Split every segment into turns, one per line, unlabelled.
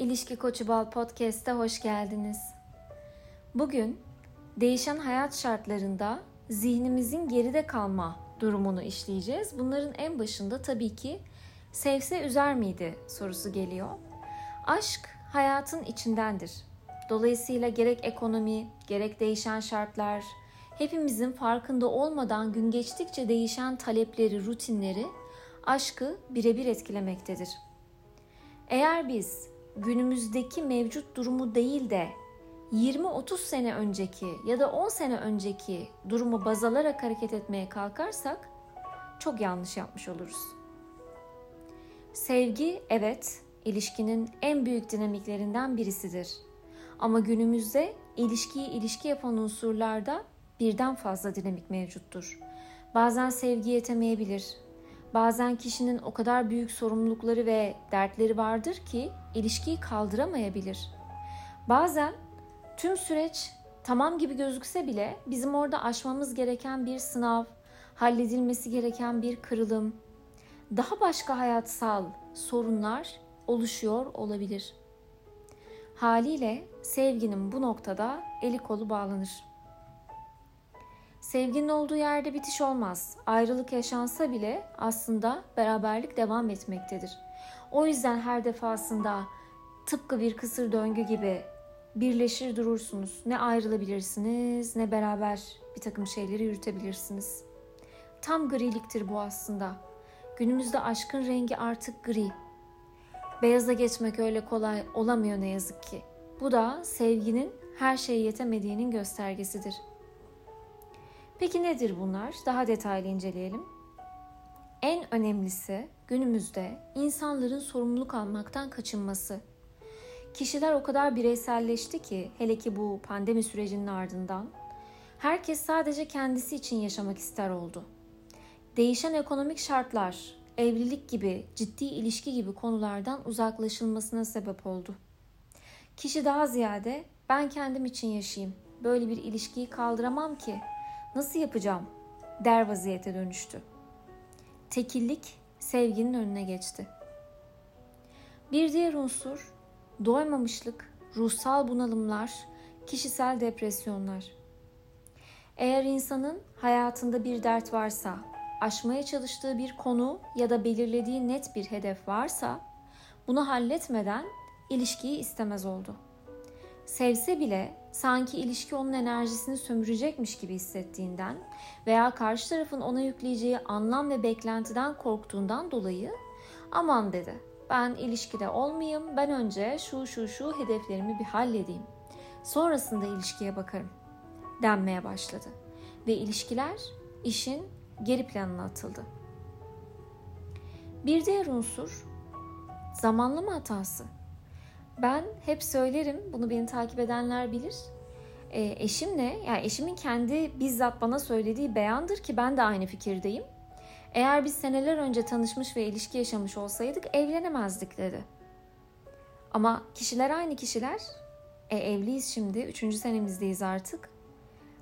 İlişki Koçu Bal Podcast'a hoş geldiniz. Bugün değişen hayat şartlarında zihnimizin geride kalma durumunu işleyeceğiz. Bunların en başında tabii ki sevse üzer miydi sorusu geliyor. Aşk hayatın içindendir. Dolayısıyla gerek ekonomi, gerek değişen şartlar, hepimizin farkında olmadan gün geçtikçe değişen talepleri, rutinleri aşkı birebir etkilemektedir. Eğer biz günümüzdeki mevcut durumu değil de 20-30 sene önceki ya da 10 sene önceki durumu baz alarak hareket etmeye kalkarsak çok yanlış yapmış oluruz. Sevgi evet ilişkinin en büyük dinamiklerinden birisidir. Ama günümüzde ilişkiyi ilişki yapan unsurlarda birden fazla dinamik mevcuttur. Bazen sevgi yetemeyebilir. Bazen kişinin o kadar büyük sorumlulukları ve dertleri vardır ki ilişkiyi kaldıramayabilir. Bazen tüm süreç tamam gibi gözükse bile bizim orada aşmamız gereken bir sınav, halledilmesi gereken bir kırılım, daha başka hayatsal sorunlar oluşuyor olabilir. Haliyle sevginin bu noktada eli kolu bağlanır. Sevginin olduğu yerde bitiş olmaz. Ayrılık yaşansa bile aslında beraberlik devam etmektedir. O yüzden her defasında tıpkı bir kısır döngü gibi birleşir durursunuz. Ne ayrılabilirsiniz ne beraber bir takım şeyleri yürütebilirsiniz. Tam griliktir bu aslında. Günümüzde aşkın rengi artık gri. Beyaza geçmek öyle kolay olamıyor ne yazık ki. Bu da sevginin her şeye yetemediğinin göstergesidir. Peki nedir bunlar? Daha detaylı inceleyelim. En önemlisi günümüzde insanların sorumluluk almaktan kaçınması. Kişiler o kadar bireyselleşti ki hele ki bu pandemi sürecinin ardından herkes sadece kendisi için yaşamak ister oldu. Değişen ekonomik şartlar, evlilik gibi, ciddi ilişki gibi konulardan uzaklaşılmasına sebep oldu. Kişi daha ziyade ben kendim için yaşayayım. Böyle bir ilişkiyi kaldıramam ki. Nasıl yapacağım? der vaziyete dönüştü. Tekillik sevginin önüne geçti. Bir diğer unsur doymamışlık, ruhsal bunalımlar, kişisel depresyonlar. Eğer insanın hayatında bir dert varsa, aşmaya çalıştığı bir konu ya da belirlediği net bir hedef varsa, bunu halletmeden ilişkiyi istemez oldu. Sevse bile sanki ilişki onun enerjisini sömürecekmiş gibi hissettiğinden veya karşı tarafın ona yükleyeceği anlam ve beklentiden korktuğundan dolayı aman dedi ben ilişkide olmayayım ben önce şu şu şu hedeflerimi bir halledeyim sonrasında ilişkiye bakarım denmeye başladı ve ilişkiler işin geri planına atıldı. Bir diğer unsur zamanlama hatası. Ben hep söylerim, bunu beni takip edenler bilir. E, eşimle, yani eşimin kendi bizzat bana söylediği beyandır ki ben de aynı fikirdeyim. Eğer biz seneler önce tanışmış ve ilişki yaşamış olsaydık evlenemezdik dedi. Ama kişiler aynı kişiler. E, evliyiz şimdi, üçüncü senemizdeyiz artık.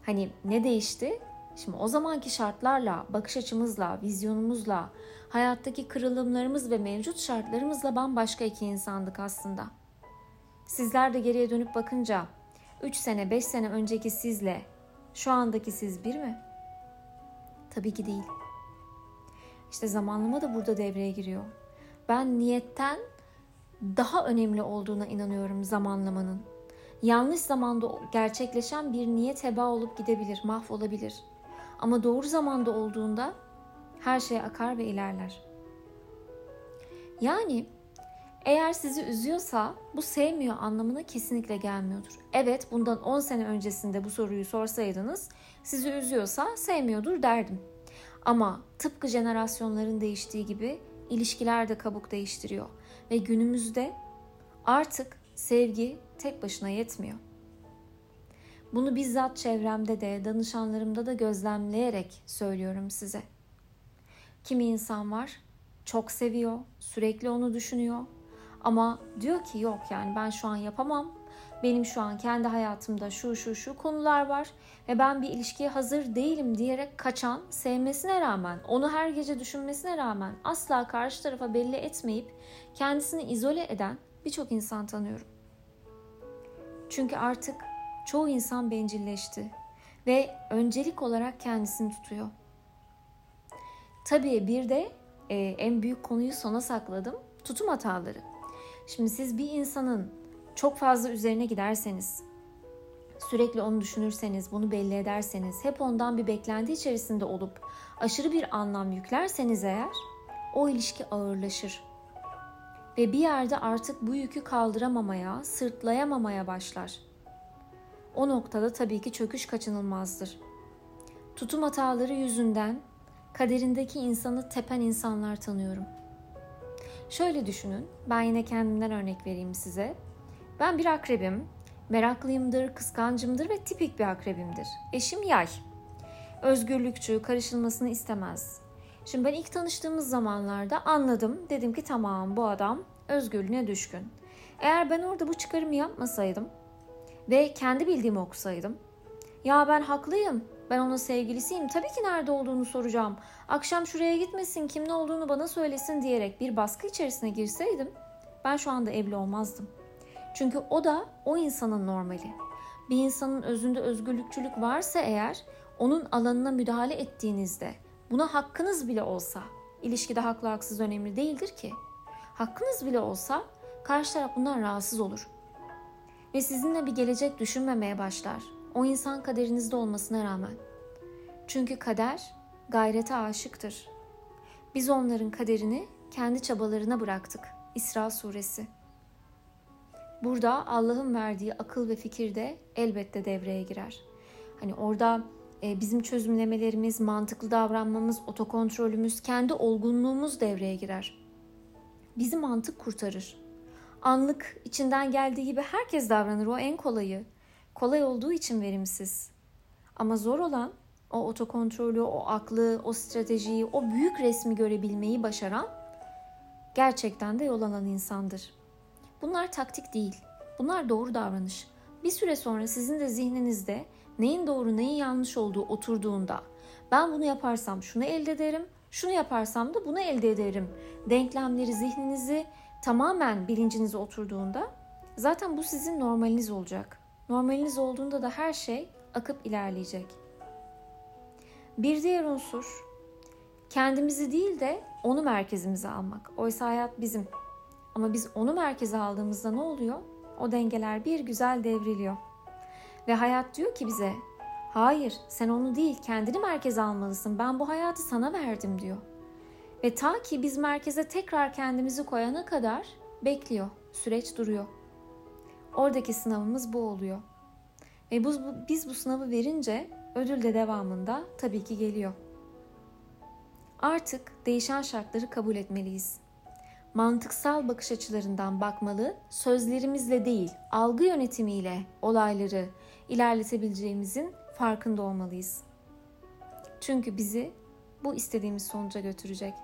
Hani ne değişti? Şimdi o zamanki şartlarla, bakış açımızla, vizyonumuzla, hayattaki kırılımlarımız ve mevcut şartlarımızla bambaşka iki insandık aslında. Sizler de geriye dönüp bakınca 3 sene 5 sene önceki sizle şu andaki siz bir mi? Tabii ki değil. İşte zamanlama da burada devreye giriyor. Ben niyetten daha önemli olduğuna inanıyorum zamanlamanın. Yanlış zamanda gerçekleşen bir niyet heba olup gidebilir, mahvolabilir. Ama doğru zamanda olduğunda her şey akar ve ilerler. Yani eğer sizi üzüyorsa bu sevmiyor anlamına kesinlikle gelmiyordur. Evet bundan 10 sene öncesinde bu soruyu sorsaydınız sizi üzüyorsa sevmiyordur derdim. Ama tıpkı jenerasyonların değiştiği gibi ilişkiler de kabuk değiştiriyor. Ve günümüzde artık sevgi tek başına yetmiyor. Bunu bizzat çevremde de, danışanlarımda da gözlemleyerek söylüyorum size. Kimi insan var, çok seviyor, sürekli onu düşünüyor, ama diyor ki yok yani ben şu an yapamam. Benim şu an kendi hayatımda şu şu şu konular var ve ben bir ilişkiye hazır değilim diyerek kaçan, sevmesine rağmen, onu her gece düşünmesine rağmen asla karşı tarafa belli etmeyip kendisini izole eden birçok insan tanıyorum. Çünkü artık çoğu insan bencilleşti ve öncelik olarak kendisini tutuyor. Tabii bir de e, en büyük konuyu sona sakladım. Tutum hataları. Şimdi siz bir insanın çok fazla üzerine giderseniz, sürekli onu düşünürseniz, bunu belli ederseniz, hep ondan bir beklenti içerisinde olup aşırı bir anlam yüklerseniz eğer o ilişki ağırlaşır. Ve bir yerde artık bu yükü kaldıramamaya, sırtlayamamaya başlar. O noktada tabii ki çöküş kaçınılmazdır. Tutum hataları yüzünden kaderindeki insanı tepen insanlar tanıyorum. Şöyle düşünün, ben yine kendimden örnek vereyim size. Ben bir akrebim, meraklıyımdır, kıskancımdır ve tipik bir akrebimdir. Eşim yay. Özgürlükçü, karışılmasını istemez. Şimdi ben ilk tanıştığımız zamanlarda anladım. Dedim ki tamam bu adam özgürlüğüne düşkün. Eğer ben orada bu çıkarımı yapmasaydım ve kendi bildiğimi okusaydım. Ya ben haklıyım. Ben onun sevgilisiyim. Tabii ki nerede olduğunu soracağım. Akşam şuraya gitmesin, kim ne olduğunu bana söylesin diyerek bir baskı içerisine girseydim ben şu anda evli olmazdım. Çünkü o da o insanın normali. Bir insanın özünde özgürlükçülük varsa eğer onun alanına müdahale ettiğinizde buna hakkınız bile olsa ilişkide haklı haksız önemli değildir ki. Hakkınız bile olsa karşı taraf bundan rahatsız olur. Ve sizinle bir gelecek düşünmemeye başlar. O insan kaderinizde olmasına rağmen. Çünkü kader gayrete aşıktır. Biz onların kaderini kendi çabalarına bıraktık. İsra suresi. Burada Allah'ın verdiği akıl ve fikir de elbette devreye girer. Hani orada e, bizim çözümlemelerimiz, mantıklı davranmamız, otokontrolümüz, kendi olgunluğumuz devreye girer. Bizi mantık kurtarır. Anlık, içinden geldiği gibi herkes davranır. O en kolayı. Kolay olduğu için verimsiz. Ama zor olan o otokontrolü, o aklı, o stratejiyi, o büyük resmi görebilmeyi başaran gerçekten de yol alan insandır. Bunlar taktik değil. Bunlar doğru davranış. Bir süre sonra sizin de zihninizde neyin doğru neyin yanlış olduğu oturduğunda ben bunu yaparsam şunu elde ederim, şunu yaparsam da bunu elde ederim. Denklemleri zihninizi tamamen bilincinize oturduğunda zaten bu sizin normaliniz olacak. Normaliniz olduğunda da her şey akıp ilerleyecek. Bir diğer unsur kendimizi değil de onu merkezimize almak. Oysa hayat bizim. Ama biz onu merkeze aldığımızda ne oluyor? O dengeler bir güzel devriliyor. Ve hayat diyor ki bize hayır sen onu değil kendini merkeze almalısın. Ben bu hayatı sana verdim diyor. Ve ta ki biz merkeze tekrar kendimizi koyana kadar bekliyor. Süreç duruyor. Oradaki sınavımız bu oluyor. Ve bu, biz bu sınavı verince ödül de devamında tabii ki geliyor. Artık değişen şartları kabul etmeliyiz. Mantıksal bakış açılarından bakmalı, sözlerimizle değil, algı yönetimiyle olayları ilerletebileceğimizin farkında olmalıyız. Çünkü bizi bu istediğimiz sonuca götürecek.